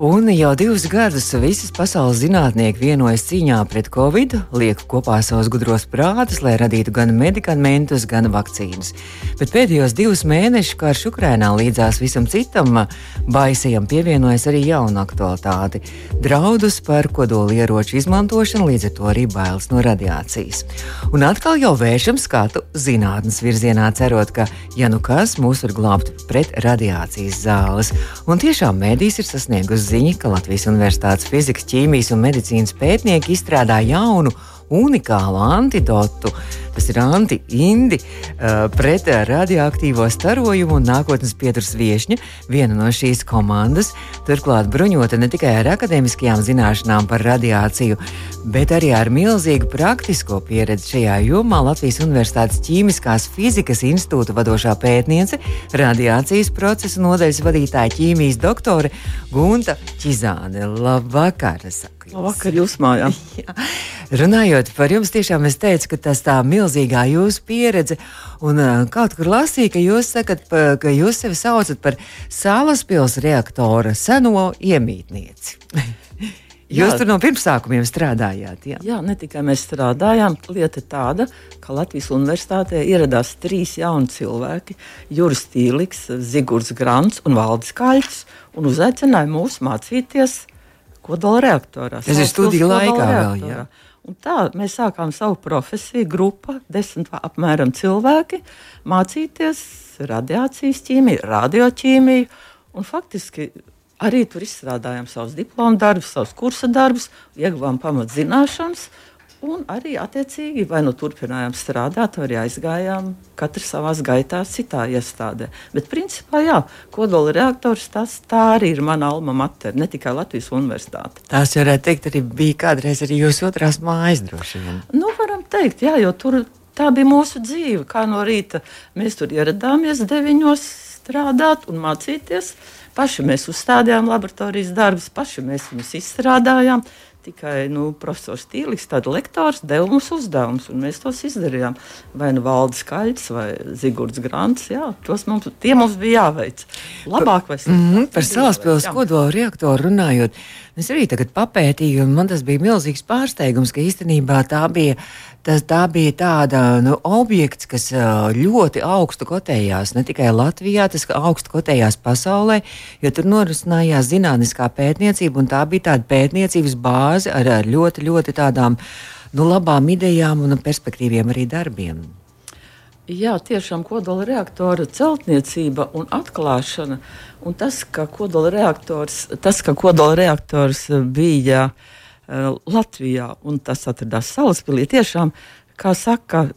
Un jau divus gadus visas pasaules zinātnieki vienojas cīņā pret covid, liek kopā savus gudros prātus, lai radītu gan medikamentus, gan vakcīnas. Bet pēdējos divus mēnešus karš Ukrainā līdzās visam citam baisajam pievienojas arī jauna aktualitāte - draudus par kodolieroču izmantošanu, līdz ar to arī bailes no radiācijas. Un atkal jau vēršam skatu zinātnes virzienā, cerot, ka, ja nu kas, mūs var glābt pret radiācijas zāles. Un tiešām mēdīs ir sasniegusi ziņa, ka Latvijas Universitātes fizikas, ķīmijas un medicīnas pētnieki izstrādā jaunu unikālu antidotu. Tas ir anti-indi uh, pret radioaktīvo starojumu un nākotnes pieturas viesņa, viena no šīs komandas. Turklāt bruņota ne tikai ar akadēmiskajām zināšanām par radiāciju, bet arī ar milzīgu praktisko pieredzi šajā jomā Latvijas Universitātes ķīmiskās fizikas institūta vadošā pētniece, radiācijas procesa nodaļas vadītāja ķīmijas doktore Gunta Čizāne. Labvakar! Labvakar, jūs mājā! Runājot par jums, tiešām es teicu, ka tas tā milzīgā jūsu pieredze, un uh, kaut kur lasīju, ka jūs sakat, pa, ka jūs sevi saucat par Salaspils reaktora seno iemītnieci. Jūs jā. tur no pirmsākumiem strādājāt. Jā. jā, ne tikai mēs strādājām. Lieta ir tāda, ka Latvijas universitātē ieradās trīs jauni cilvēki - Juris Tīliks, Zigords Grants un Valdis Kaļķis, un uzaicināja mūs mācīties kodola reaktorā. Tas ir studiju laikā vēl. Jā. Un tā mēs sākām savu profesiju, grupa, desmit apmēram cilvēki, mācīties radiācijas ķīmiju, radioķīmiju. Un faktiski arī tur izstrādājām savus diplomu darbus, savus kursa darbus, ieguvām pamatzināšanas. Un arī attiecīgi vai nu turpinājām strādāt, vai aizgājām katrs savā gaitā, citā iestādē. Bet, principā, jā, kodola reaktors tas arī ir mana alma mater, ne tikai Latvijas universitāte. Tās varētu teikt, arī bija kādreiz arī jūsu otrās mājas droši vien. Nu, varam teikt, jā, jo tur tā bija mūsu dzīve. Kā no rīta mēs tur ieradāmies deviņos strādāt un mācīties. Paši mēs uzstādījām laboratorijas darbus, paši mēs viņus izstrādājām. Tikai nu, profesors Tīlis, tāds lektors, deva mums uzdevumus, un mēs tos izdarījām. Vai nu Valdis Kaļķis vai Zigords Grants, jā, tos mums, mums bija jāveic. Labāk vai sliktāk. Mm -hmm, par Salaspils kodola reaktoru runājot, es arī tagad papētīju, un man tas bija milzīgs pārsteigums, ka īstenībā tā bija tas bija tāda nu, objekts, kas ļoti augstu kotējās ne tikai Latvijā, tas augstu kotējās pasaulē, jo tur norisinājās zinātniskā pētniecība, un tā bija tāda pētniecības bāze ar, ar ļoti, ļoti tādām nu, labām idejām un perspektīviem arī darbiem. Jā, tiešām kodola reaktora celtniecība un atklāšana, un tas, ka kodola reaktors, tas, ka kodola reaktors bija uh, Latvijā, un tas atradās Salaspīlī. Tiešām, kā saka,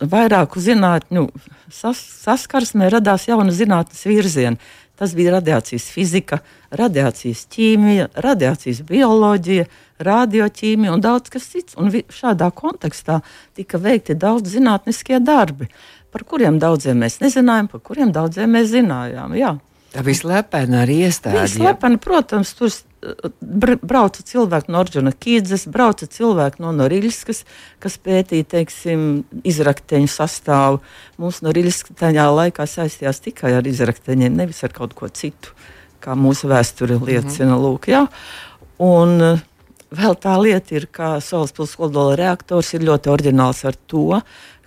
vairāku zinātņu sas, saskarsmē radās jauna zinātnes virziena. Tas bija radiācijas fizika, radiācijas ķīmija, radiācijas bioloģija, radioķīmija un daudz kas cits. Un šādā kontekstā tika veikti daudz zinātniskie darbi, par kuriem daudziem mēs nezinājām, par kuriem daudziem mēs zinājām. Jā. Tā bija slepena arī iestāde. Slepena, protams, tur brauca cilvēki no Orģona Kīdzes, brauca cilvēki no Noriļskas, kas pētīja, teiksim, izrakteņu sastāvu. Mums Noriļska tajā laikā saistījās tikai ar izrakteņiem, nevis ar kaut ko citu, kā mūsu vēsture liecina. -hmm. Lūk, jā. Un vēl tā lieta ir, ka Salaspils kodola reaktors ir ļoti oriģināls ar to,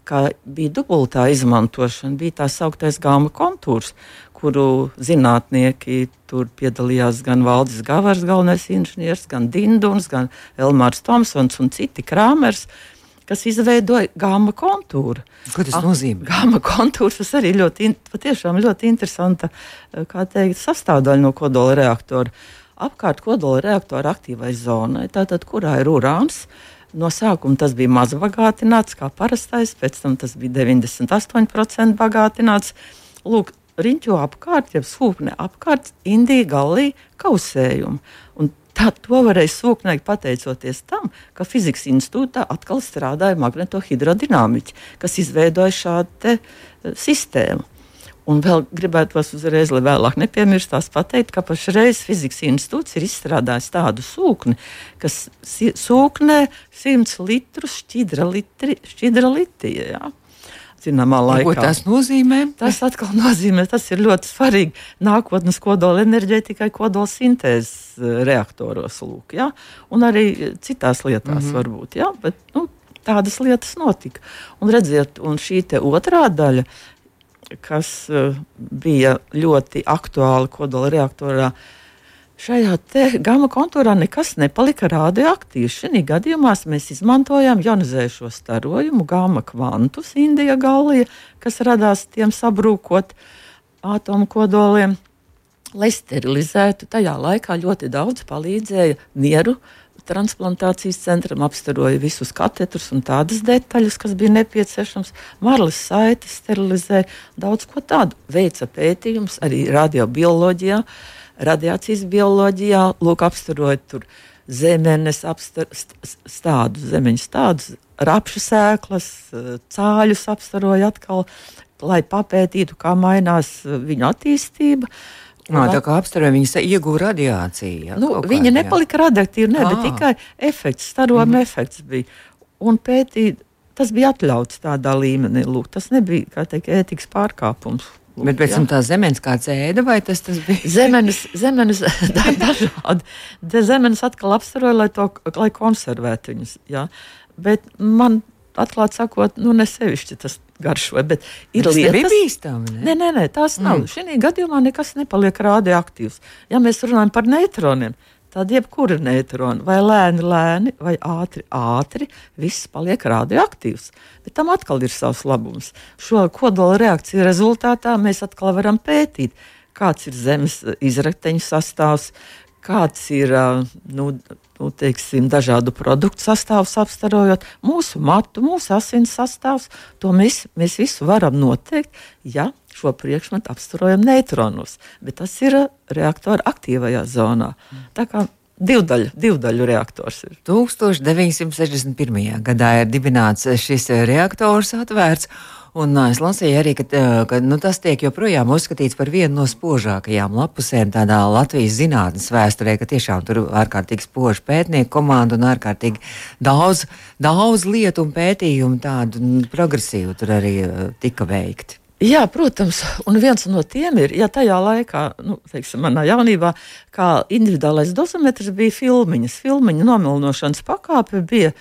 ka bija dubultā izmantošana, bija tā sauktais gāma kontūrs, kuru zinātnieki tur piedalījās gan Valdis Gavars, galvenais inženieris, gan Dinduns, gan Elmārs Tomsons un citi krāmers. Kas izveidoja gāma kontūru. Ko tas ah, nozīmē? Gāma kontūrs tas arī ļoti, patiešām ļoti interesanta teikt, sastāvdaļa no kodola reaktora. Apkārt kodola reaktora aktīvai zonai, tātad kurā ir urāns, No sākuma tas bija maz bagātināts, kā parastais, pēc tam tas bija 98% bagātināts. Lūk, riņķo apkārt, jau sūkne apkārt, Indija galī kausējumu. Un tā, to varēja sūknēt pateicoties tam, ka fizikas institūtā atkal strādāja magnetohidrodinamiķi, kas izveidoja šādu te, uh, sistēmu. Un vēl gribētos uzreiz, lai vēlāk nepiemirstās, pateikt, ka pašreiz Fizikas institūts ir izstrādājis tādu sūkni, kas sūknē 100 litrus šķidra, litri, šķidra litija. Ja? Zināmā laikā. Ko tas nozīmē? Tas atkal nozīmē, tas ir ļoti svarīgi nākotnes kodola enerģētikai, kodola sintēzes eh, reaktoros, lūk, ja? un arī citās lietās mm -hmm. varbūt. Ja? Bet, nu, tādas lietas notika. Un redziet, un šī otrā daļa kas uh, bija ļoti aktuāli kodola reaktorā. Šajā gama kontūrā nekas nepalika radioaktīvs. Šajā gadījumā mēs izmantojām ionizējošo starojumu, gama kvantus, Indija galija, kas radās tiem sabrūkot atomu kodoliem, lai sterilizētu. Tajā laikā ļoti daudz palīdzēja nieru transplantācijas centram, apstaroja visus katetrus un tādas detaļas, kas bija nepieciešams. Marlis saites sterilizēja daudz ko tādu. Veica pētījums arī radiobioloģijā, radiācijas bioloģijā, lūk, apstarojot tur zemenes, apstar, stādus, zemeņu stādus, rapšu sēklas, cāļus apstaroja atkal, lai papētītu, kā mainās viņu attīstība. No, tā kā apstākļi viņi ieguva radiāciju. Ja, nu, viņi nepalika radioaktīvi, ne, bet tikai efekts, starojuma mm -hmm. efekts bija. Un pētīt, tas bija atļauts tādā līmenī. Lūk, tas nebija teikt, ētikas pārkāpums. Bet pēc tam tā zemenes kāds ēda, vai tas, tas bija? Zemenes, zemenes dažādi. Zemenes atkal apstaroja, lai, to, lai konservētu viņus. Ja. Bet man atklāti sakot, nu, ne sevišķi tas garšoja. Bet ir tas lietas, kas bīstami. Ne? Nē, nē, nē, tās nav. Mm. Šī gadījumā nekas nepaliek radioaktīvs. Ja mēs runājam par neitroniem, tad jebkura neitrona, vai lēni, lēni, vai ātri, ātri, viss paliek radioaktīvs. Bet tam atkal ir savs labums. Šo kodola reakciju rezultātā mēs atkal varam pētīt, kāds ir zemes izrakteņu sastāvs, kāds ir nu, nu, teiksim, dažādu produktu sastāvus apstarojot, mūsu matu, mūsu asins sastāvs. To mēs, mēs visu varam noteikt, ja šo priekšmetu apstarojam neitronos. Bet tas ir reaktora aktīvajā zonā. Tā kā Divdaļu, divdaļu reaktors ir. 1961. gadā ir dibināts šis reaktors, atvērts. Un es lasīju arī, ka, ka nu, tas tiek joprojām uzskatīts par vienu no spožākajām lapusēm tādā Latvijas zinātnes vēsturē, ka tiešām tur ārkārtīgi spoža pētnieku komanda un ārkārtīgi daudz, daudz lietu un pētījumu tādu nu, progresīvu tur arī tika veikti. Jā, protams, un viens no tiem ir, ja tajā laikā, nu, teiksim, manā jaunībā, kā individuālais dozometrs bija filmiņas, filmiņa nomilnošanas pakāpe bija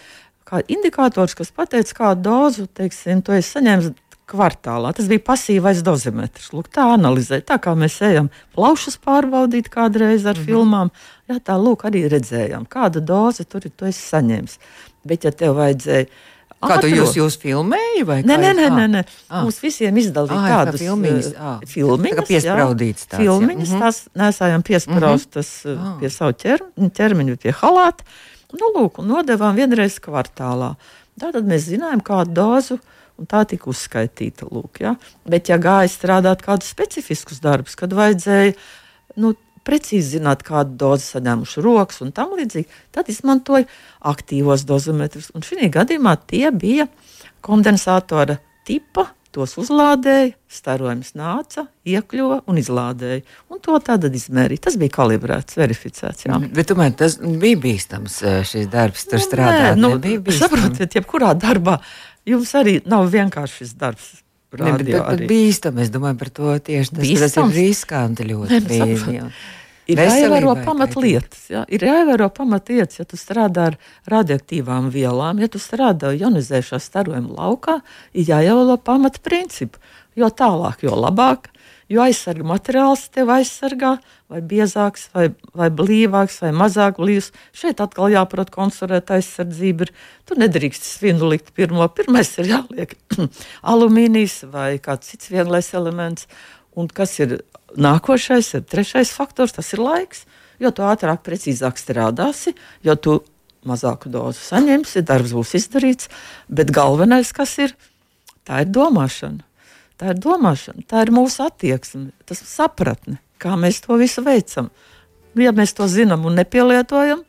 kā indikators, kas pateica, kādu dozu teiksim, tu esi saņēmis kvartālā. Tas bija pasīvais dozimetrs. Lūk, tā analizē, tā kā mēs ejam plaušas pārbaudīt kādreiz ar mm -hmm. filmām. Jā, tā lūk, arī redzējām, kāda doze tur ir, tu esi saņēmis. Bet, ja tev vajadzēja Kā tu jūs, jūs filmēji? Nē, nē, nē, nē, nē. Ah. Mums visiem izdalīja ah, tādas filmiņas. Ah. filmiņas tā piespraudītas. Tās, filmiņas, mm -hmm. tās nesājām piespraustas mm -hmm. ah. pie savu ķer, ķermeņa, pie halāta. Nu, lūk, un nodevām vienreiz kvartālā. Tātad mēs zinājām, kādu dozu. Un tā tika uzskaitīta. Lūk, ja? Bet, ja gāja strādāt kādus specifiskus darbus, kad vajadzēja nu, precīzi zināt, kādu dozi saņēmuši rokas un tam līdzīgi, tad izmantoja aktīvos dozometrus. Un šī gadījumā tie bija kondensatora tipa tos uzlādēja, starojums nāca, iekļuva un izlādēja. Un to tad izmērīja. Tas bija kalibrēts, verificēts. Jā. Bet tomēr tas bija bīstams eh, šis darbs, tur nu, strādāt. Nu, saprotiet, jebkurā darbā jums arī nav vienkārši šis darbs. Ne, bet, bet, bet bīstami, es domāju par to tieši tas, tas ir riskanti ļoti. Ne, bīzi, ir jāievēro pamatlietas. Ja? Ir jāievēro pamatlietas, ja tu strādā ar radioaktīvām vielām, ja tu strādā ionizējušā starojuma laukā, ir jāievēro pamatprincipi. Jo tālāk, jo labāk. Jo aizsarga materiāls tev aizsargā, vai biezāks, vai, vai blīvāks, vai mazāk blīvs. Šeit atkal jāprot konstruēt aizsardzību. Ir. Tu nedrīkst svinu likt pirmo. Pirmais ir jāliek alumīnijas vai kāds cits vienlais elements. Un kas ir nākošais, ir trešais faktors, tas ir laiks. Jo ātrāk, precīzāk strādāsi, jo tu mazāku dozu saņemsi, darbs būs izdarīts. Bet galvenais, kas ir, tā ir domāšana. Tā ir domāšana, tā ir mūsu attieksme, tas sapratne, kā mēs to visu veicam. Ja mēs to zinām un nepielietojam,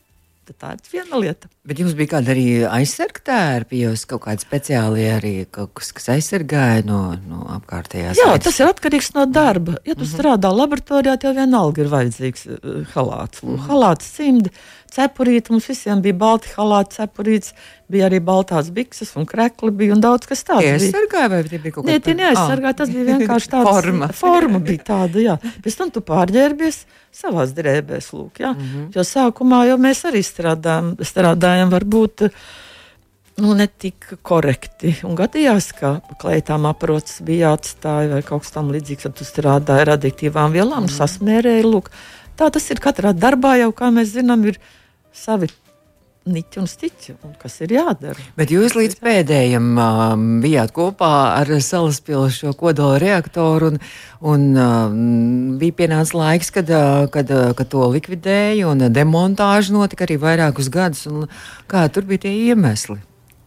Tā ir viena lieta. Bet jums bija kāda arī aizsarga tērpi, jūs kaut kādi speciāli arī kaut kas, kas aizsargāja no, no apkārtējās. Jā, vietas. tas ir atkarīgs no darba. Ja tu mm -hmm. strādā laboratorijā, tev vienalga ir vajadzīgs uh, halāts. Mm -hmm. Halāts cimdi, cepurīti, mums visiem bija balti halāti, cepurīts, bija arī baltās bikses un krekli bija un daudz kas tāds. Tas aizsargāja vai tie bija kaut kādi? Nē, tie neaizsargāja, tas bija vienkārši tāds. forma. forma bija tāda, jā. Pēc tam tu pārģērbies savās drēbēs, lūk, jā. Mm -hmm. Jo sākumā jau mēs arī strādājam, strādājam varbūt nu, ne tik korekti. Un gadījās, ka kleitām aprots bija jāatstāj vai kaut kas tam līdzīgs, tad tu strādāji ar radioaktīvām vielām mm. sasmērēji. Lūk. Tā tas ir katrā darbā, jau kā mēs zinām, ir savi niķi un stiķi, un kas ir jādara. Bet jūs līdz pēdējiem um, bijāt kopā ar Salaspils šo kodola reaktoru, un, un um, bija pienācis laiks, kad, uh, kad, uh, kad to likvidēja, un demontāža notika arī vairākus gadus. Kā tur bija tie iemesli?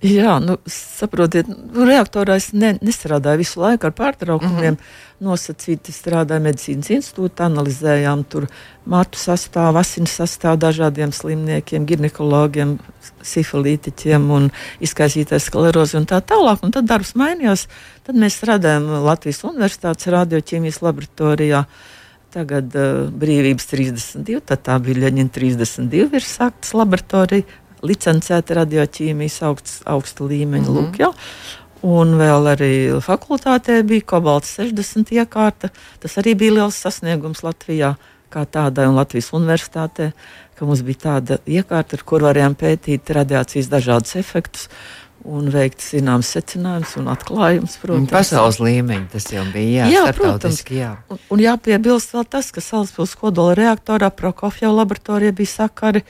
Jā, nu, saprotiet, nu, reaktorā es ne, nestrādāju visu laiku ar pārtraukumiem. Mm -hmm. Nosacīti strādāju medicīnas institūtā, analizējām tur matu sastāvu, asins sastāvu dažādiem slimniekiem, ginekologiem, sifilītiķiem un izkaisītais sklerozi un tā tālāk. Un tad darbs mainījās. Tad mēs strādājam Latvijas Universitātes radioķīmijas laboratorijā. Tagad uh, brīvības 32, tad tā bija Leņķina 32, ir sāktas laboratorija licencēta radioķīmijas augsts, augsta līmeņa. Mm -hmm. Lūk, ja? Un vēl arī fakultātē bija kobalts 60 iekārta. Tas arī bija liels sasniegums Latvijā, kā tādai un Latvijas universitātē, ka mums bija tāda iekārta, ar kur varējām pētīt radiācijas dažādus efektus. Un veikt zināmas secinājumus un atklājumus. Protams, pasaules līmeņa tas jau bija. Jā, jā protams. Jā. Un, un jāpiebilst vēl tas, ka Salaspils kodola reaktorā Prokofjeva laboratorijā bija sakari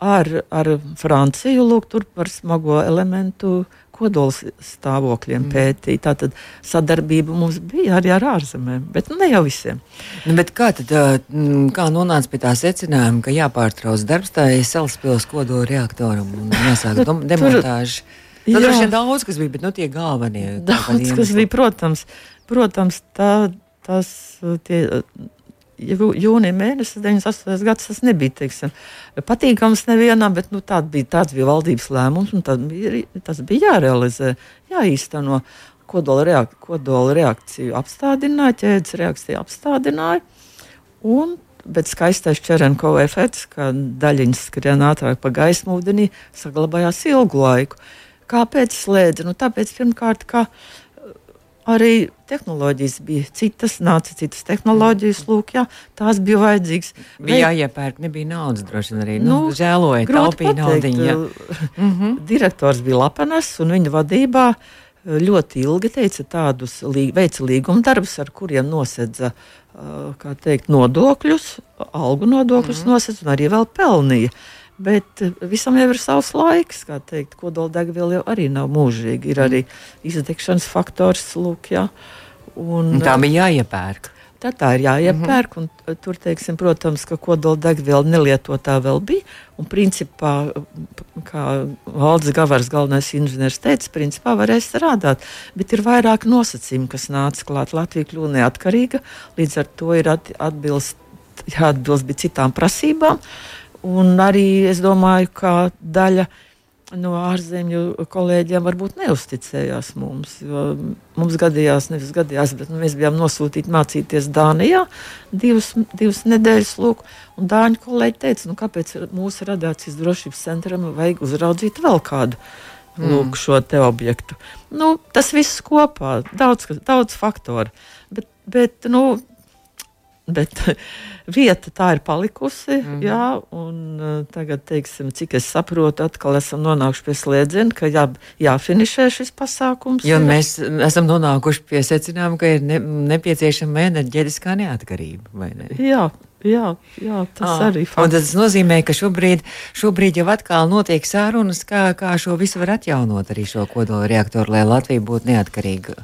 ar, ar Franciju, lūk, tur par smago elementu kodols stāvokļiem mm. pētīt. Tātad sadarbība mums bija arī ar ārzemēm, bet nu, ne jau visiem. Nu, kā tad kā nonāca pie tā secinājuma, ka jāpārtrauc darbs tā ir Salaspils kodola reaktoram un jāsāk nu, demontāžu? Nu, droši vien daudz kas bija, bet nu, tie galvenie. Daudz kas bija, protams, protams tā, tas tie jūnija mēnesis, 98. gads, tas nebija teiksim, patīkams nevienam, bet nu, bija, tāds bija valdības lēmums, un bija, tas bija jārealizē, jāīsteno. Kodola, reak kodola reakciju apstādināja, ķēdes reakciju apstādināja. Un, bet skaistais Čerenkova efekts, ka daļiņas skrien ātrāk pa gaismu ūdenī, saglabājās ilgu laiku. Kāpēc slēdza? Nu, tāpēc, pirmkārt, ka uh, arī tehnoloģijas bija citas, nāca citas tehnoloģijas, lūk, jā, tās bija vajadzīgas. Bija jāiepērk, nebija naudas droši vien arī. Nu, nu, žēloja, taupīja naudiņu. mm -hmm. Direktors bija Lapanas un viņa vadībā eh, ļoti ilgi teica tādus, veica līguma darbus, ar kuriem nosedza, kā teikt, nodokļus, algu nodokļus mm -hmm. nosedza un arī vēl pelnīja. Bet eh, visam jau ir savs laiks, kā teikt, kodoldegviela jau arī nav mūžīga. Ir arī izdegšanas faktors, lūk, jā. Un, un tā bija jāiepērk. Tā, tā ir jāiepērk, mm -hmm. un tur, teiksim, protams, ka kodoldegviela nelietotā vēl bija. Un, principā, kā Valdis Gavars, galvenais inženieris, teica, principā varēja strādāt. Bet ir vairāk nosacījumu, kas nāca klāt. Latvija kļūst neatkarīga, līdz ar to ir atbilst, jāatbilst citām prasībām. Uh, Un arī es domāju, ka daļa no ārzemju kolēģiem varbūt neusticējās mums. Mums gadījās, nevis gadījās, bet nu, mēs bijām nosūtīti mācīties Dānijā divas, divas nedēļas. Lūk, un Dāņu kolēģi teica, nu, kāpēc mūsu radiācijas drošības centram vajag uzraudzīt vēl kādu. Lūk, mm. šo te objektu. Nu, tas viss kopā, daudz, daudz faktoru. Bet, bet nu, bet vieta tā ir palikusi. Mm -hmm. jā, un, uh, tagad, teiksim, cik es saprotu, atkal esam nonākuši pie slēdziena, ka jā, jāfinišē šis pasākums. Jo mēs esam nonākuši pie secinājuma, ka ir ne, nepieciešama enerģētiskā neatkarība. Ne? Jā, Jā, jā, tas à, arī ir. Tas nozīmē, ka šobrīd, šobrīd jau atkal notiek sārunas, kā, kā šo visu var atjaunot, arī šo kodola reaktoru, lai Latvija būtu neatkarīga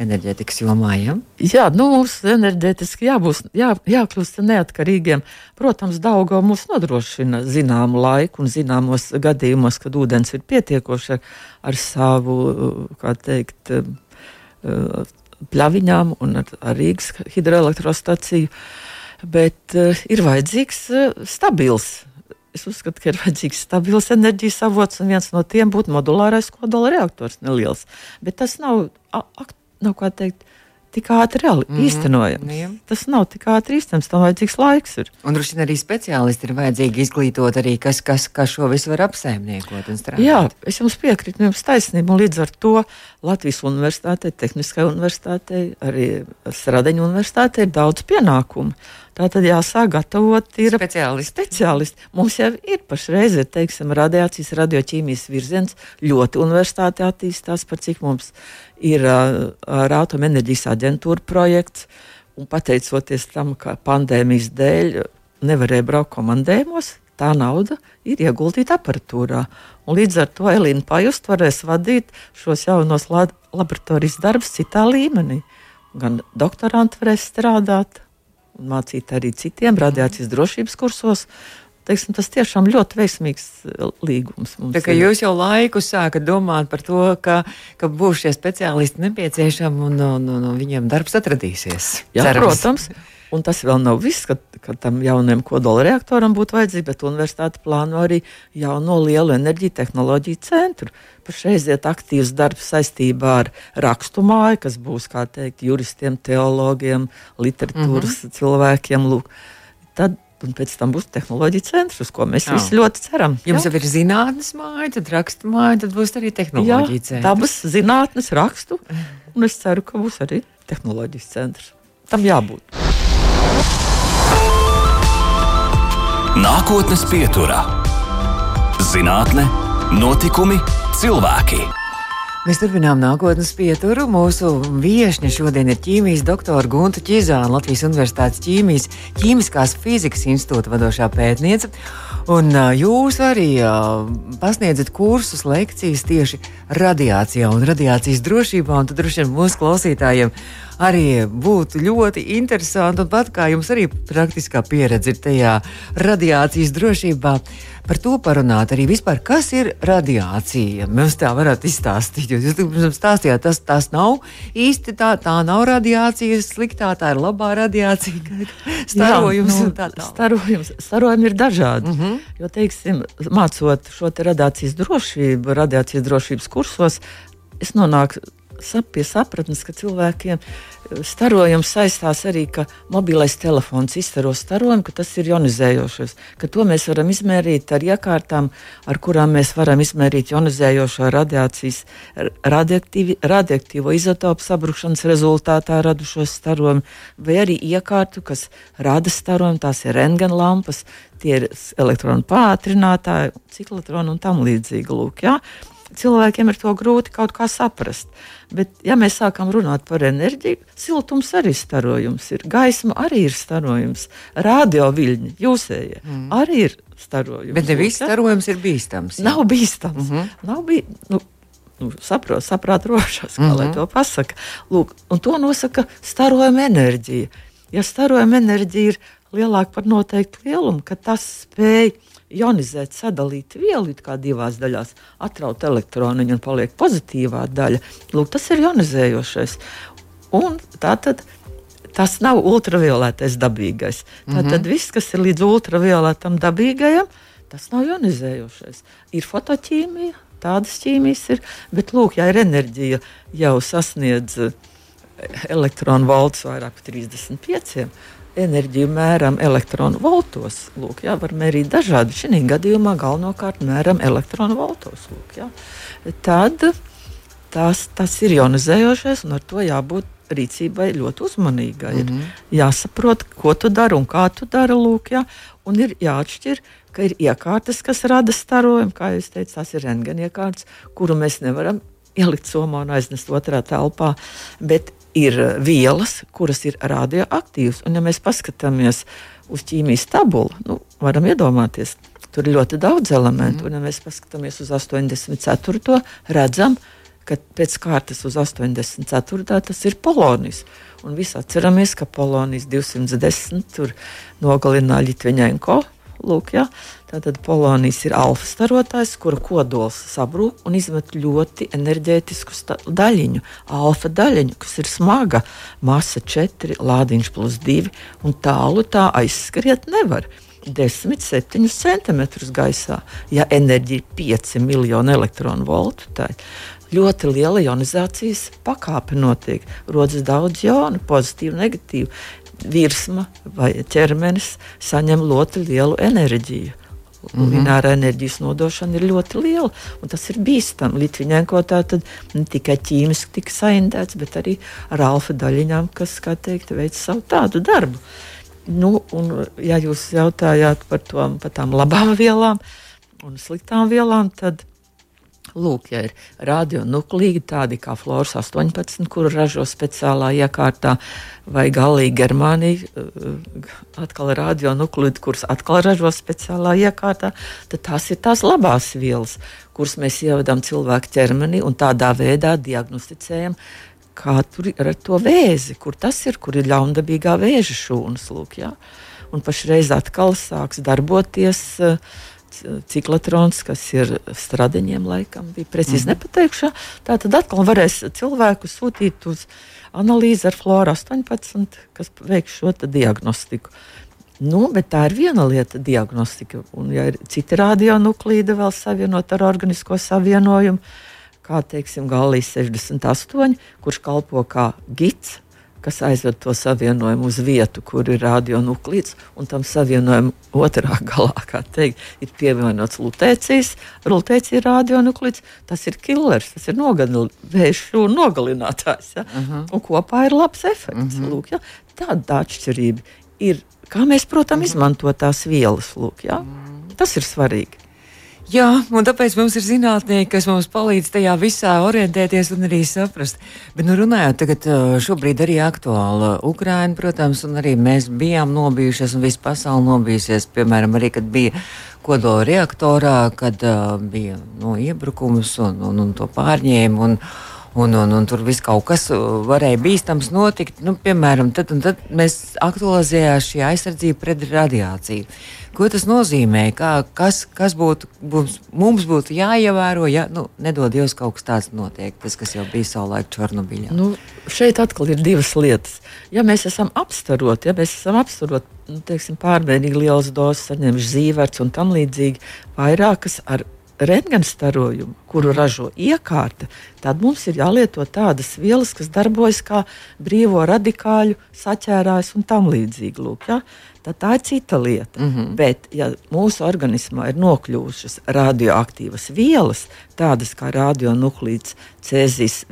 enerģētikas jomā. Ja? Jā, nu, mums enerģētiski jābūt, jā, jākļūst neatkarīgiem. Protams, Daugo mūs nodrošina zināmu laiku un zināmos gadījumos, kad ūdens ir pietiekoši ar, ar savu, kā teikt, pļaviņām un ar, ar Rīgas hidroelektrostaciju bet uh, ir vajadzīgs uh, stabils es uzskatu, ka ir vajadzīgs stabils enerģijas avots, un viens no tiem būtu modulārais kodola reaktors, neliels. Bet tas nav, nav kā teikt, tik ātri reāli mm -hmm. īstenojams. Jā. Tas nav tik ātri īstenojams, tam vajadzīgs laiks. Ir. Un droši vien arī speciālisti ir vajadzīgi izglītot, arī, kas, kas, kas šo visu var apsaimniekot un strādāt. Jā, es jums piekrītu, jums taisnība. Līdz ar to Latvijas Universitātei, Tehniskajai Universitātei, arī Stradaņu Universitātei ir daudz pienākumu. Tā tad jāsāk gatavot ir speciālisti. speciālisti. Mums jau ir pašreiz, ir, teiksim, radiācijas, radioķīmijas virziens ļoti universitāte attīstās, par cik mums ir uh, ar atomenerģijas aģentūra projekts. Un pateicoties tam, ka pandēmijas dēļ nevarēja braukt komandējumos, tā nauda ir ieguldīta aparatūrā. Un līdz ar to Elīna Pajust varēs vadīt šos jaunos laboratorijas darbus citā līmenī. Gan doktoranti varēs strādāt, mācīt arī citiem radiācijas drošības kursos. Teiksim, tas tiešām ļoti veiksmīgs eh, līgums. Tā, jūs jau laiku sākat domāt par to, ka, ka būs šie speciālisti nepieciešami un, un, un, un viņiem darbs atradīsies. Jā, Cerams. protams. Un tas vēl nav viss, ka, ka tam jaunam kodola reaktoram būtu vajadzīga, bet universitāte plāno arī jauno lielu enerģiju tehnoloģiju centru. Pašreiz iet aktīvs darbs saistībā ar rakstu māju, kas būs, kā teikt, juristiem, teologiem, literatūras mm -hmm. cilvēkiem. Lūk. Tad Un pēc tam būs tehnoloģija centrs, uz ko mēs jā. visi ļoti ceram. Jums jā. jau ir zinātnīs māja, tad rakstu māja, tad būs arī tehnoloģija centrs. Dabas zinātnes rakstu, un es ceru, ka būs arī tehnoloģijas centrs. Tam jābūt. Nākotnes pieturā - zinātne, notikumi, cilvēki. Mēs turpinām nākotnes pieturu. Mūsu viesne šodien ir ķīmijas doktora Gunta Čizāna, Latvijas Universitātes ķīmijas, ķīmiskās fizikas institūta vadošā pētniece. Un uh, jūs arī uh, pasniedzat kursus, lekcijas tieši radiācijā un radiācijas drošībā. Un tad droši vien mūsu klausītājiem arī būtu ļoti interesanti, un pat kā jums arī praktiskā pieredze ir tajā radiācijas drošībā, par to parunāt arī vispār, kas ir radiācija. Mēs tā varētu izstāstīt, jo jūs mums stāstījāt, tas, tas nav īsti tā, tā nav radiācija sliktā, tā ir labā radiācija. Starojums Jā, nu, tā tā. Starojums, starojumi ir dažādi. Mm -hmm. Jo, teiksim, mācot šo te radiācijas drošību, radiācijas drošības kursos, es nonāku pie sapratnes, ka cilvēkiem eh, starojums saistās arī, ka mobilais telefons izstaro starojumu, ka tas ir ionizējošais, to mēs varam izmērīt ar iekārtām, ar kurām mēs varam izmērīt ionizējošo radiācijas, radioaktīvo izotopu sabrukšanas rezultātā radušos starojumu, vai arī iekārtu, kas rada starojumu, tās ir rengenlampas, tie ir elektronu pātrinātāji, ciklotroni un tam līdzīgi. Lūk, ja? Cilvēkiem ir to grūti kaut kā saprast. Bet, ja mēs sākam runāt par enerģiju, siltums arī starojums ir, gaisma arī ir starojums, radioviļņi, jūsējie mm. arī ir starojums. Bet ne viss starojums ir bīstams. Jā. Nav bīstams. Mm -hmm. Nav bij, nu, nu, saprot, saprāt rošas, kā mm -hmm. lai mhm. to pasaka. Lūk, un to nosaka starojuma enerģija. Ja starojuma enerģija ir lielāka par noteiktu lielumu, ka tas spēj ionizēt, sadalīt vielu divās daļās, atraut elektroniņu un paliek pozitīvā daļa. Lūk, tas ir ionizējošais. Un tā tad. Tas nav ultravioletais dabīgais. Mm -hmm. viss, kas ir līdz ultravioletam dabīgajam, tas nav ionizējošais. Ir fotoķīmija, tādas ķīmijas ir, bet, lūk, ja ir enerģija jau sasniedz eh, elektronu volts vairāk par 35, enerģiju mēram elektronu voltos. Lūk, jā, var mērīt dažādi. Šī gadījumā galvenokārt mēram elektronu voltos. Lūk, jā. Tad tas, tas ir ionizējošais, un ar to jābūt rīcībai ļoti uzmanīgai. Mm -hmm. Ir jāsaprot, ko tu dari un kā tu dari. Lūk, jā, un ir jāatšķir, ka ir iekārtas, kas rada starojumu, kā jūs teicāt, tās ir rentgena iekārtas, kuru mēs nevaram ielikt somā un aiznest otrā telpā. Bet ir eh, vielas, kuras ir radioaktīvas. Un, ja mēs paskatāmies uz ķīmijas tabulu, nu, varam iedomāties, tur ir ļoti daudz elementu. Mm. Un, ja mēs paskatāmies uz 84. redzam, ka pēc kārtas uz 84. tas ir polonijas. Un visi atceramies, ka polonijas 210 tur nogalināja Litviņēnko. Lūk, ja? Tātad polonijas ir alfa starotājs, kura kodols sabrūk un izmet ļoti enerģētisku daļiņu, alfa daļiņu, kas ir smaga, masa 4, lādiņš plus 2, un tālu tā aizskriet nevar. 10, 7 centimetrus gaisā. Ja enerģija ir 5 miljoni elektronu voltu, tad ļoti liela ionizācijas pakāpe notiek. Rodas daudz jonu, pozitīvu, negatīvu. Virsma vai ķermenis saņem ļoti lielu enerģiju. Mm -hmm. Lineāra enerģijas nodošana ir ļoti liela, un tas ir bīstami. Litviņēnko tā tad ne tikai ķīmiski tika saindēts, bet arī ar alfa daļiņām, kas, kā teikt, veic savu tādu darbu. Nu, un, ja jūs jautājāt par, to, par tām labām vielām un sliktām vielām, tad Lūk, ja ir radionuklīdi, tādi kā Flores 18, kuru ražo speciālā iekārtā, vai galīgi Germānija, eh, atkal radionuklīdi, kurus atkal ražo speciālā iekārtā, tad tās ir tās labās vielas, kuras mēs ievadām cilvēku ķermenī un tādā veidā diagnosticējam. Kā tur ir ar to vēzi, kur tas ir, kur ir ļaundabīgā vēža šūnas. Lūk, ja? Un pašreiz atkal sāks darboties uh, ciklotrons, kas ir stradiņiem, laikam, bija precīzi mm nepateikšu. Tā tad atkal varēs cilvēku sūtīt uz analīzi ar Flora 18, kas veiks šo diagnostiku. Nu, bet tā ir viena lieta, diagnostika. Un, ja ir citi radionuklīdi vēl savienot ar organisko savienojumu, kā teiksim, Galijas 68, kurš kalpo kā gids kas aizved to savienojumu uz vietu, kur ir radionuklīds, un tam savienojumam otrā galā, teikt, ir pievienots lutēcijas. Lutēcija ir radionuklīds, tas ir killers, tas ir vēžu nogalinātājs. Ja? Uh -huh. Un kopā ir labs efekts. Uh -huh. Lūk, ja? Tāda atšķirība ir. Kā mēs, protams, uh -huh. izmantojam tās vielas, lūk, ja? tas ir svarīgi. Jā, un tāpēc mums ir zinātnieki, kas mums palīdz tajā visā orientēties un arī saprast. Bet, nu, runājot tagad, šobrīd arī aktuāli Ukraina, protams, un arī mēs bijām nobijušies, un visa pasaule nobijusies, piemēram, arī, kad bija kodola reaktorā, kad uh, bija nu, iebrukums un, un, un to pārņēma. Un, un, un, un tur viss kaut kas varēja bīstams notikt. Nu, piemēram, tad, tad mēs aktualizējām šī aizsardzība pret radiāciju. Ko tas nozīmē? Kā, kas kas būtu, mums, mums būtu jāievēro, ja nu, nedod Dievs kaut kas tāds notiek, tas, kas jau bija savulaik Černobiļā? Nu, šeit atkal ir divas lietas. Ja mēs esam apstaroti, ja mēs esam apstaroti nu, teiksim, pārmērīgi lielas dozes, saņemši zīverts un tam līdzīgi, vairākas ar rentgenstarojumu, kuru ražo iekārta, tad mums ir jālieto tādas vielas, kas darbojas kā brīvo radikāļu saķērājs un tam līdzīgi. Lūk, ja? tad tā ir cita lieta. Mm -hmm. Bet, ja mūsu organismā ir nokļuvušas radioaktīvas vielas, tādas kā radionuklīds Cēzijas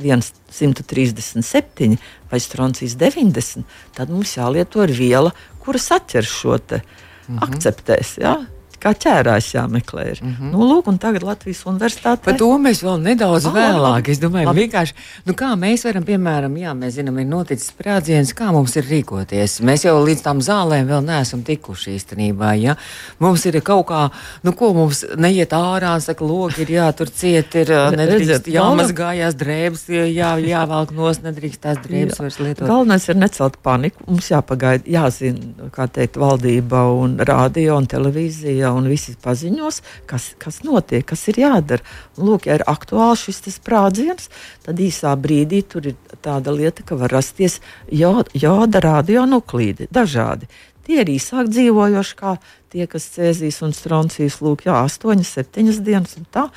137 vai Stroncijs 90, tad mums jālieto viela, kuras atķer šo te. Mm -hmm. Akceptēs, ja? Kā ķērājs jāmeklē. Ir. Mm -hmm. nu, lūk, tagad Latvijas universitāte. Par to mēs vēl nedaudz oh, vēlāk. Es domāju, labi. vienkārši, nu, kā mēs varam, piemēram, jā, mēs zinām, ir noticis sprādziens, kā mums ir rīkoties. Mēs jau līdz tam zālēm vēl neesam tikuši īstenībā. Ja? Mums ir kaut kā, nu, ko mums neiet ārā, saka, logi ir jātur ciet, ir nedrīkst jāmazgājās drēbes, jā, jāvalk nos, nedrīkst tās drēbes jā. vairs lietot. Galvenais ir necelt paniku. Mums jāpagaida, jāzina, kā teikt, valdība un rādio un televīzija un visi paziņos, kas, kas notiek, kas ir jādara. Un, lūk, ja ir aktuāls šis sprādziens, tad īsā brīdī tur ir tāda lieta, ka var rasties joda, radionuklīdi dažādi. Tie ir īsāk dzīvojoši, kā tie, kas cēzīs un stroncīs, lūk, jā, 8, 7 dienas un tā.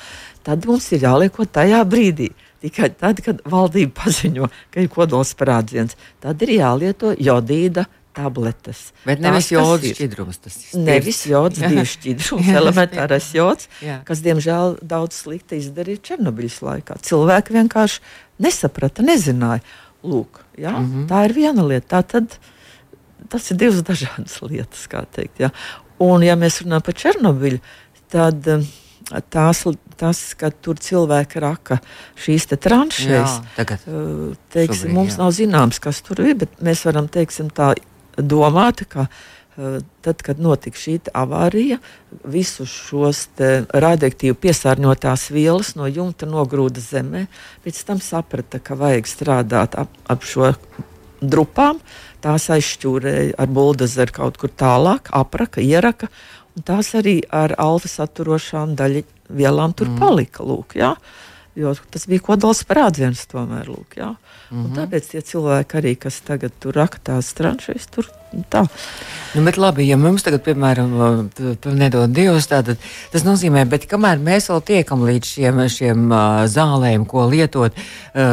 Tad mums ir jālieko tajā brīdī. Tikai tad, kad valdība paziņo, ka ir kodols sprādziens, tad ir jālieto jodīda tabletes. Bet nevis jods šķidrums. Tas ir nevis jods, divi šķidrums, elementārais jods, jā. kas, diemžēl, daudz slikti izdarīja Černobiļas laikā. Cilvēki vienkārši nesaprata, nezināja. Lūk, jā, mm -hmm. Tā ir viena lieta. Tā tad, tas ir divas dažādas lietas, kā teikt. Jā. Un, ja mēs runājam par Černobiļu, tad um, tās, tas, ka tur cilvēki raka šīs tranšēs, uh, teiksim, šobrīd, mums jā. nav zināms, kas tur ir, bet mēs varam teiksim, tā domāta, ka uh, tad, kad notika šī avārija, visus šos radioaktīvi piesārņotās vielas no jumta nogrūda zemē. Pēc tam saprata, ka vajag strādāt ap, ap šo drupām. Tās aizšķūrēja ar buldozeru kaut kur tālāk, apraka, ieraka. Tās arī ar alfa saturošām daļu vielām tur mm. palika. Lūk, ja? Jo tas bija kodols sprādziens tomēr. Lūk, jā. Mm -hmm. Tāpēc tie cilvēki arī, kas tagad tur raktās tranšīs, tur tā. Nu, bet labi, ja mums tagad, piemēram, nedod Dievs, tātad tas nozīmē, bet kamēr mēs vēl tiekam līdz šiem, šiem zālēm, ko lietot,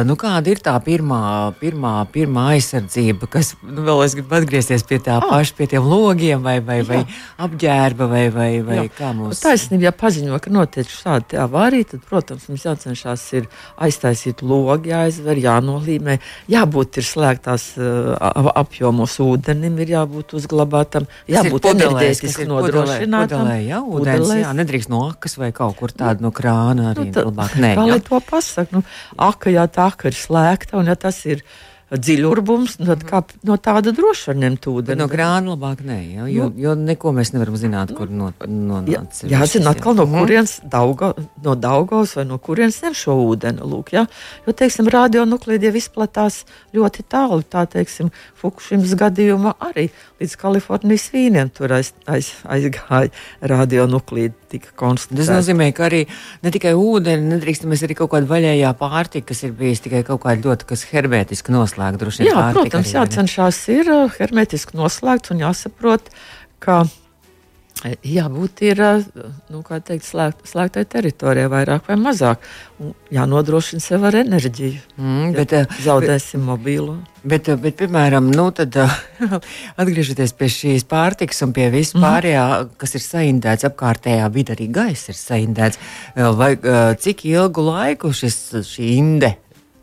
nu kāda ir tā pirmā, pirmā, pirmā aizsardzība, kas, nu vēl es gribu atgriezties pie tā ah. paša, pie tiem logiem vai, vai, vai apģērba vai, vai, vai Jā. kā mums. Taisnība, ja paziņo, ka notiek šāda avārija, tad, protams, mums jācenšas ir aiztaisīt logi, jāizver, jānolīmē, jābūt ir slēgtās apjomos ūdenim, ir jābūt uzglabātam, jābūt enerģētiski nodrošinātam. Pudelē, jā, ūdens, jā, nedrīkst no akas vai kaut kur tādu no krāna arī nu, labāk. Nē, kā lai to pasaka, nu, aka, jā, tā aka ir slēgta un ja tas ir dziļurbums, tad kā no tāda droši var ņemt ūdeni. No grāna labāk nē, ja, jo, nu, jo neko mēs nevaram zināt, kur no, nonāca. Jā, jāzina atkal no mhm. kurienes dauga, no Daugavas vai no kurienes ņem šo ūdeni. Lūk, ja? Jo, teiksim, radionuklīdi jau izplatās ļoti tālu, tā teiksim, Fukušimas gadījumā arī līdz Kalifornijas vīniem tur aiz, aiz, aizgāja radionuklīdi tika konstatēta. Tas nozīmē, ka arī ne tikai ūdeni, nedrīkstamies arī kaut kāda vaļējā pārtika, kas ir bijusi tikai kaut kāda ļoti hermētiski noslēgta. Jā, protams, jācenšas ir uh, hermētiski noslēgts un jāsaprot, ka jābūt ir, nu, teikt, slēgt, slēgtai teritorijai, vairāk vai mazāk. Un jānodrošina sev ar enerģiju. Mm, bet, ja zaudēsim bet, mobīlo. Bet, bet, piemēram, nu, tad, atgriežoties pie šīs pārtikas un pie visu mhm. pārējā, mm. kas ir saindēts apkārtējā vidē, arī gaisa ir saindēts. Vai cik ilgu laiku šis, šī inde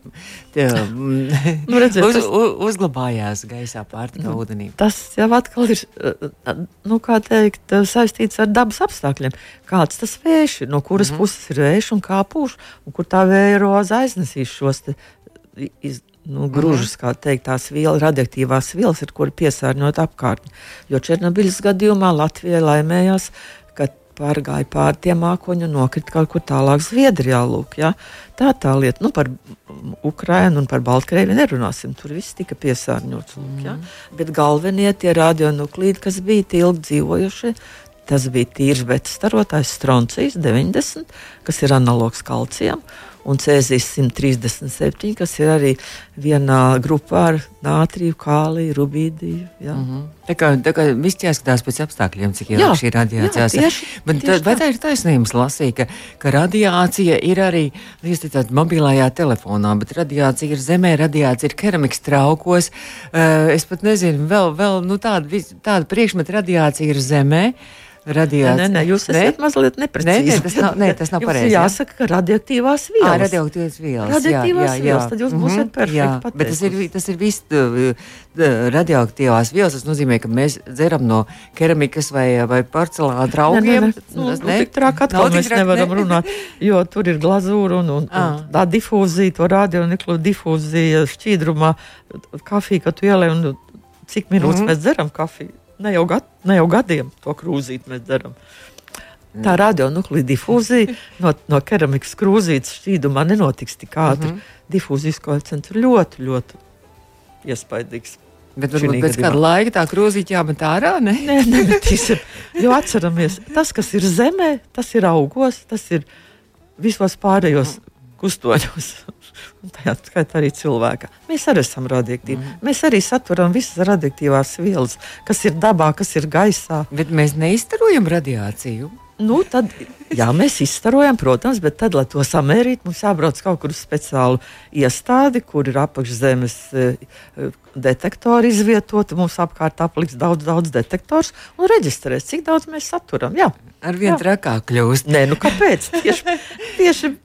nu, redziet, uz, tas, uzglabājās gaisā, pārtika, nu, ūdenī. Tas jau atkal ir nu, teikt, saistīts ar dabas apstākļiem. Kāds tas vējš ir, no kuras mm -hmm. puses ir vējš un kā pūš, un kur tā vēja roza aiznesīs šos te, iz, nu, mm -hmm. kā teikt, tās vielas, radioaktīvās vielas, ar kuri piesārņot apkārtni. Jo Černobiļas gadījumā Latvijai laimējās, pārgāja pāri tiem mākoņiem un nokrita kaut kur tālāk Zviedrijā. Lūk, ja? Tā tā lieta, nu par Ukrajinu un par Baltkrievi nerunāsim. Tur viss tika piesārņots. Lūk, ja? mm. Bet galvenie tie radionuklīdi, kas bija ilgi dzīvojuši, tas bija tīrs betas starotājs stroncijs 90, kas ir analogs kalcijam un Cēzijas 137, kas ir arī vienā grupā ar nātriju, kāliju, rubīdiju. Ja. Mm -hmm. Tā kā, tā kā viss jāskatās pēc apstākļiem, cik ilgi šī radiācija ir. Vai tā ir taisnības lasīt, ka, ka radiācija ir arī, jūs teicāt, mobilajā telefonā, bet radiācija ir zemē, radiācija ir keramikas traukos. Uh, es pat nezinu, vēl, vēl nu, tāda, tāda priekšmeta radiācija ir zemē. Uh, Radiācija. Nē, nē, jūs esat ne? mazliet neprecīzi. Nē, nē, tas nav, nē, tas nav pareizi. Jāsaka, ka radioaktīvās vielas. À, radioaktīvās vielas. Radioaktīvās jā, jā, vielas, tad jūs mm -hmm, būsiet perfekti pateicis. Bet tas ir, tas ir viss radioaktīvās vielas. Tas nozīmē, ka mēs dzeram no keramikas vai, vai porcelāna traukiem. Nē, nē, nē. Nu, tas nu, tik trāk atkal mēs nevaram ne? runāt, jo tur ir glazūra un, un, un tā difūzija, to radioniklu difūzija šķīdrumā, kafija, ka tu ielē un cik minūtes mm -hmm. mēs dzeram kafiju ne jau, gad, ne jau gadiem to krūzīti mēs darām. Tā radionuklīda difūzija no, no keramikas krūzītes šķīdumā nenotiks tik ātri. Mm -hmm. Difūzijas koeficients ir ļoti, ļoti iespaidīgs. Bet varbūt pēc kāda laika tā krūzīte jāmet ārā? Ne? Nē, nemetīsim. Jo atceramies, tas, kas ir zemē, tas ir augos, tas ir visos pārējos kustoņos. Un tajā skaitā arī cilvēka. Mēs arī esam radioaktīvi. Mm. Mēs arī saturam visas radioaktīvās vielas, kas ir dabā, kas ir gaisā. Bet mēs neizstarojam radiāciju. Nu, tad, jā, mēs izstarojam, protams, bet tad, lai to samērītu, mums jābrauc kaut kur uz speciālu iestādi, kur ir apakšzemes e, e, detektori izvietoti. Mums apkārt apliks daudz, daudz detektorus un reģistrēs, cik daudz mēs saturam. Jā. Ar vien trakāk kļūst. Nē, nu kāpēc? Tieši, tieši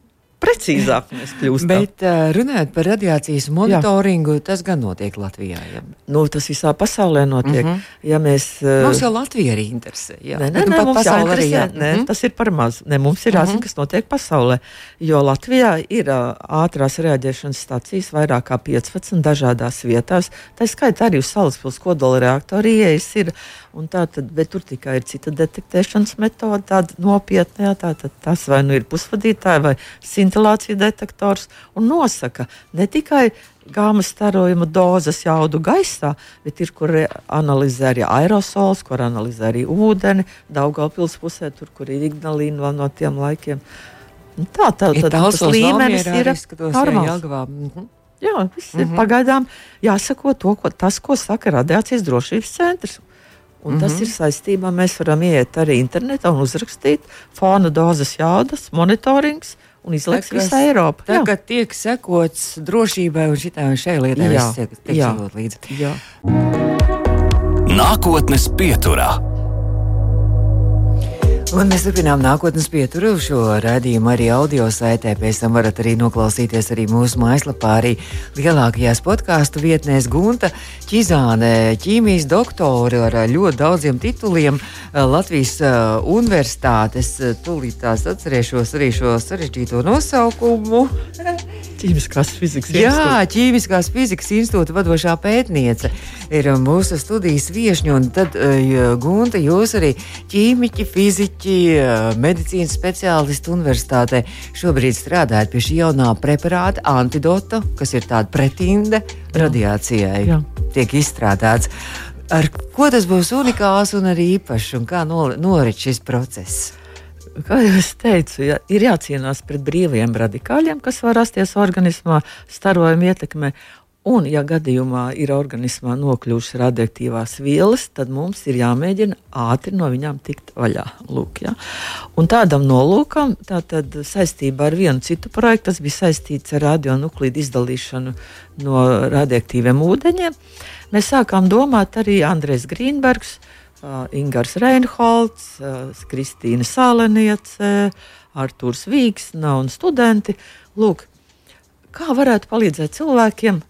precīzāk mēs kļūstam. Bet uh, runājot par radiācijas monitoringu, Jā. tas gan notiek Latvijā. Ja? Nu, tas visā pasaulē notiek. Mm -hmm. ja mēs, uh, mums jau Latvija arī interesē. Jā, nē, nē, nē, mums arī, jā. nē mm -hmm. tas ir par maz. Ne, mums ir jāzina, mm -hmm. kas notiek pasaulē. Jo Latvijā ir uh, ātrās reaģēšanas stācijas vairāk kā 15 dažādās vietās. Tā skaitā arī uz Salaspils kodola reaktoru ieejas ir. Tā tad, bet tur tikai ir cita detektēšanas metode, tāda nopietna. Tā, tas vai nu ir pusvadītāji vai simts ventilācija detektors un nosaka ne tikai gāmas starojuma dozes jaudu gaisā, bet ir, kur analizē arī aerosols, kur analizē arī ūdeni. Daugaupils pusē, tur, kur ir Ignalīna vēl no tiem laikiem. Tā tā Ir tad, tas līmenis ir normāls. Mhm. Jā, viss ir pagaidām jāsako to, ko, tas, ko saka radiācijas drošības centrs. Un tas ir saistībā, mēs varam iet arī internetā un uzrakstīt fona dozes jaudas, monitorings un izlaiks Tā, visā Eiropā. Jā. Tagad tiek sekots drošībai un un šai lietai. Jā, viss tiek, tiek sekot līdzi. Jā. Nākotnes pieturā. Un mēs turpinām nākotnes pieturu šo raidījumu arī audio saitē. Pēc tam varat arī noklausīties arī mūsu mājaslapā, arī lielākajās podkāstu vietnēs Gunta Čizāne, ķīmijas doktore ar ļoti daudziem tituliem. Latvijas uh, universitātes, uh, tūlīt tās atcerēšos arī šo sarežģīto nosaukumu. Ķīmiskās fizikas Jā, ķīmiskās fizikas institūta vadošā pētniece ir mūsu studijas viesņa. Tad, uh, Gunta, jūs arī ķīmiķi, fiziķi, uh, medicīnas speciālisti universitātē šobrīd strādājat pie šī jaunā preparāta, antidota, kas ir tāda pretinde radiācijai. Jā. Tiek izstrādāts. Ar ko tas būs unikāls un arī īpašs, un kā norit šis process? Kā jau es teicu, ja, ir jācīnās pret brīviem radikāļiem, kas var rasties organismā, starojuma ietekmē. Un, ja gadījumā ir organismā nokļuvušas radioaktīvās vielas, tad mums ir jāmēģina ātri no viņām tikt vaļā. Lūk, ja. Un tādam nolūkam, tātad saistībā ar vienu citu projektu, tas bija saistīts ar radionuklīdu izdalīšanu no radioaktīviem ūdeņiem, mēs sākām domāt arī Andrēs Grīnbergs, Ingūns Reinholds, Kristīna Sāleniece, Artūrs Vīgsna un studenti. Lūk, kā varētu palīdzēt cilvēkiem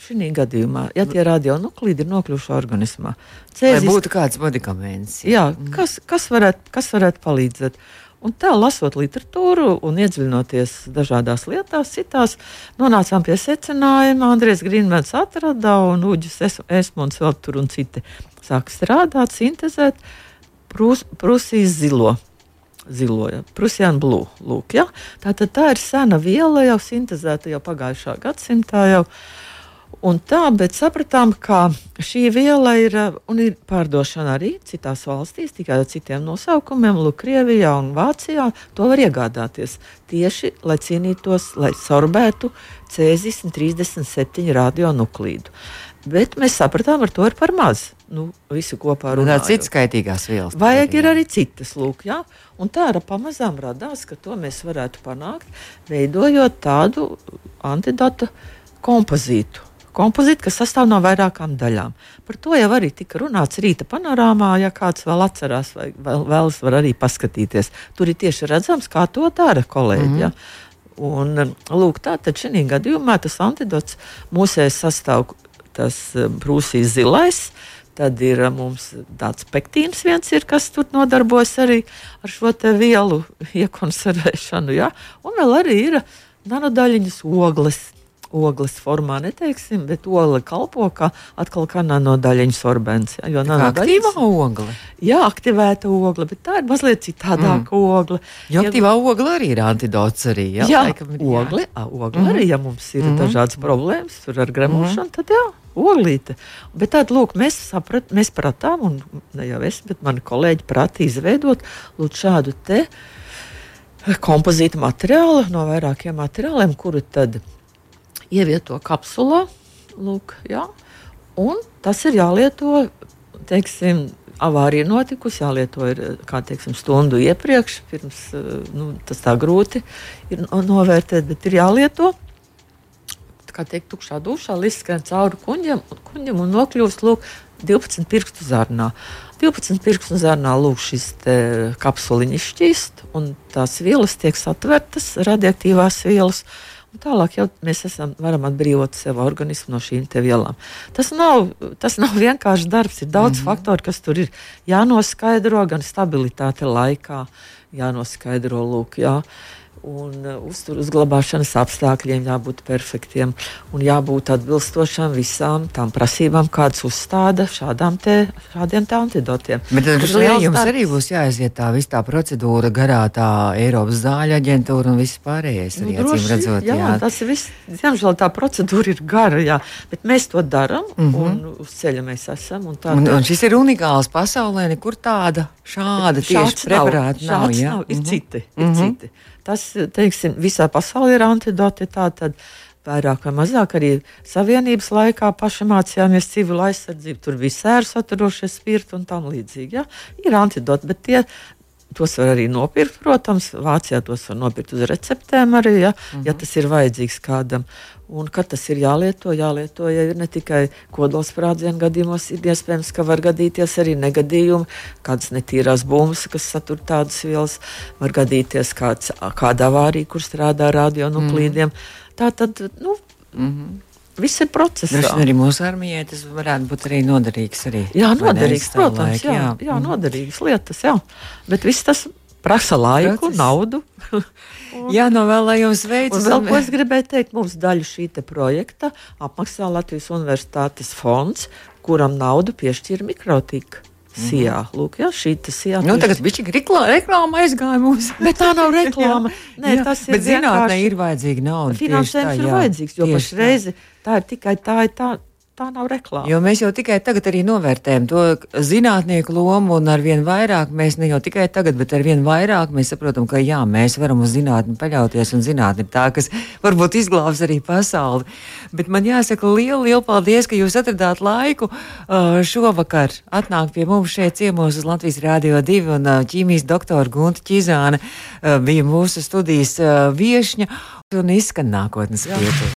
šī gadījumā, ja tie radionuklīdi ir nokļuvuši organismā? Cēzis- būtu kāds medikaments? Jā, kas, kas, varētu, kas varētu palīdzēt? Un tā, lasot literatūru un iedziļinoties dažādās lietās, citās, nonācām pie secinājuma, Andrēs Grīnmēns atrada un Uģis Es- Esmons vēl tur un citi sāk strādāt, sintezēt Prūs, Prūsijas zilo. Zilo, ja, Prussian Blue. Lūk, ja. tā, tā ir sena viela, jau sintēzēta jau pagājušā gadsimtā. Jau. Un tā, bet sapratām, ka šī viela ir, uh, un ir pārdošana arī citās valstīs, tikai ar citiem nosaukumiem, Lūk, Krievijā un Vācijā. To var iegādāties tieši, lai cīnītos, lai sorbētu cēzis 37 radionuklīdu. Bet mēs sapratām, ar to ir par maz. Nu, visi kopā Un runājot. tādas citas kaitīgās vielas. Vajag ir arī citas, lūk, jā. Un tā arī pamazām radās, ka to mēs varētu panākt, veidojot tādu antidotu kompozītu. Kompozīti, kas sastāv no vairākām daļām. Par to jau arī tika runāts rīta panorāmā. Ja kāds vēl atcerās, vai vēl, vēlas, var arī paskatīties. Tur ir tieši redzams, kā to dara kolēģi. Mm -hmm. ja. Un, lūk, tā tad šī gadījumā tas antidots mūsēs sastāv tas um, brūsīs zilais. Tad ir uh, mums tāds pektīns, viens ir, kas tur nodarbojas arī ar šo vielu iekonservēšanu. Ja? Un vēl arī ir nanodaļiņas ogles. Ogles formā neteiksim, bet ogle kalpo kā atkal kā nanodaļiņu sorbents. Ja? Jo nanodaļiņas- aktīvā ogle. Jā, aktivēta ogle, bet tā ir mazliet citādāka mm. ogle. Jo Ja- aktīvā ogle arī ir antidots. Arī, jā, Jā, laikam ir, ogle, jā. ogle mm arī, ja mums ir mm dažādas problēmas ar gremošanu, mm tad jā, oglīte. Bet tad, lūk, mēs, saprat, mēs pratām, un ne jau es, bet mani kolēģi prata izveidot lūk, šādu te kompozītu materiālu no vairākiem materiāliem, kuru tad ievieto kapsulā. Lūk, jā, un tas ir jālieto, teiksim, avārija notikusi, jālieto ir kā teiksim, stundu iepriekš, pirms nu, tas tā grūti ir no- novērtēt, bet ir jālieto. Kā teikt, tukšā dušā, līdz skrien cauri kuģim, kuģim un nokļūst lūk, 12 pirkstu zarnā. 12 pirkstu zarnā lūk, šis kapsuliņš šķīst, un tās vielas tiek satvertas, radioaktīvās vielas. Un tālāk jau mēs esam, varam atbrīvot sev organismu no šīm vielām. Tas nav, tas nav vienkārši darbs, ir daudz mm -hmm. faktoru, kas tur ir jānoskaidro, gan stabilitāte laikā, jānoskaidro lūk. Jā. Un uh, uztur uzglabāšanas apstākļiem jābūt perfektiem un jābūt atbilstošam visām tām prasībām, kādas uzstāda šādām te, šādiem te antidotiem. Bet tad liels jums darbs. arī būs jāaiziet tā visa tā procedūra, garā tā Eiropas zāļu aģentūra un viss pārējais. Arī, Nu, droši, redzot, jā, jā. tas viss. Diemžēl tā procedūra ir gara, jā, bet mēs to darām mm -hmm. un uz ceļa mēs esam. un Tā, Un, un šis ir unikāls pasaulē, nekur tāda šāda tieši Šāds nav, preparāta nav. šāds jā? nav. Ir Mhm. citi. Ir Mhm. citi. Tas teiksim, visā pasaulē ir antidoti. Tātad vairāk vai mazāk arī savienības laikā paši mācījāmies civilu aizsardzību, tur visā ir saturošie spirti un tam līdzīgi. Ja? Ir antidoti, bet tie Tos var arī nopirkt, protams. Vācijā tos var nopirkt uz receptēm arī, ja, uh -huh. ja tas ir vajadzīgs kādam. Un, kad tas ir jālieto, jālieto ja ir ne tikai kodolsprādzienu gadījumos, ir iespējams, ka var gadīties arī negadījumi, kādas netīrās bumbas, kas satur tādas vielas, var gadīties kāds, kāda avārija, kur strādā radionuklīdiem. Mm. Tā tad, nu, mm -hmm. Viss ir procesā. Droši arī mūsu armijai tas varētu būt arī noderīgs. Arī, jā, noderīgs, protams, jā, jā. jā, mhm. noderīgas lietas, jā. Bet viss tas prasa laiku, Proces. naudu. jā, novēlēju jums veidu. Vēl ko es gribēju teikt, mums daļu šī projekta apmaksā Latvijas Universitātes fonds, kuram naudu piešķīra mikrotika. Sijā. Mm -hmm. Lūk, jā, šī tas ir. Nu, tagad viņš ir reklāma aizgāja mums. bet tā nav reklāma. Nē, jā, tas ir. Bet zinātnē ir vajadzīga nauda. Finansējums ir vajadzīgs, jo pašreiz tā ir tikai tā, ir tā, tā nav reklāma. Jo mēs jau tikai tagad arī novērtējam to zinātnieku lomu, un ar vien vairāk mēs ne jau tikai tagad, bet ar vien vairāk mēs saprotam, ka jā, mēs varam uz zinātni paļauties, un zinātne ir tā, kas varbūt izglābs arī pasauli. Bet man jāsaka lielu, lielu paldies, ka jūs atradāt laiku uh, šovakar atnākt pie mums šeit ciemos uz Latvijas Rādio 2, un uh, ķīmijas doktora Gunta Čizāne uh, bija mūsu studijas viešņa un izskan nākotnes pietu.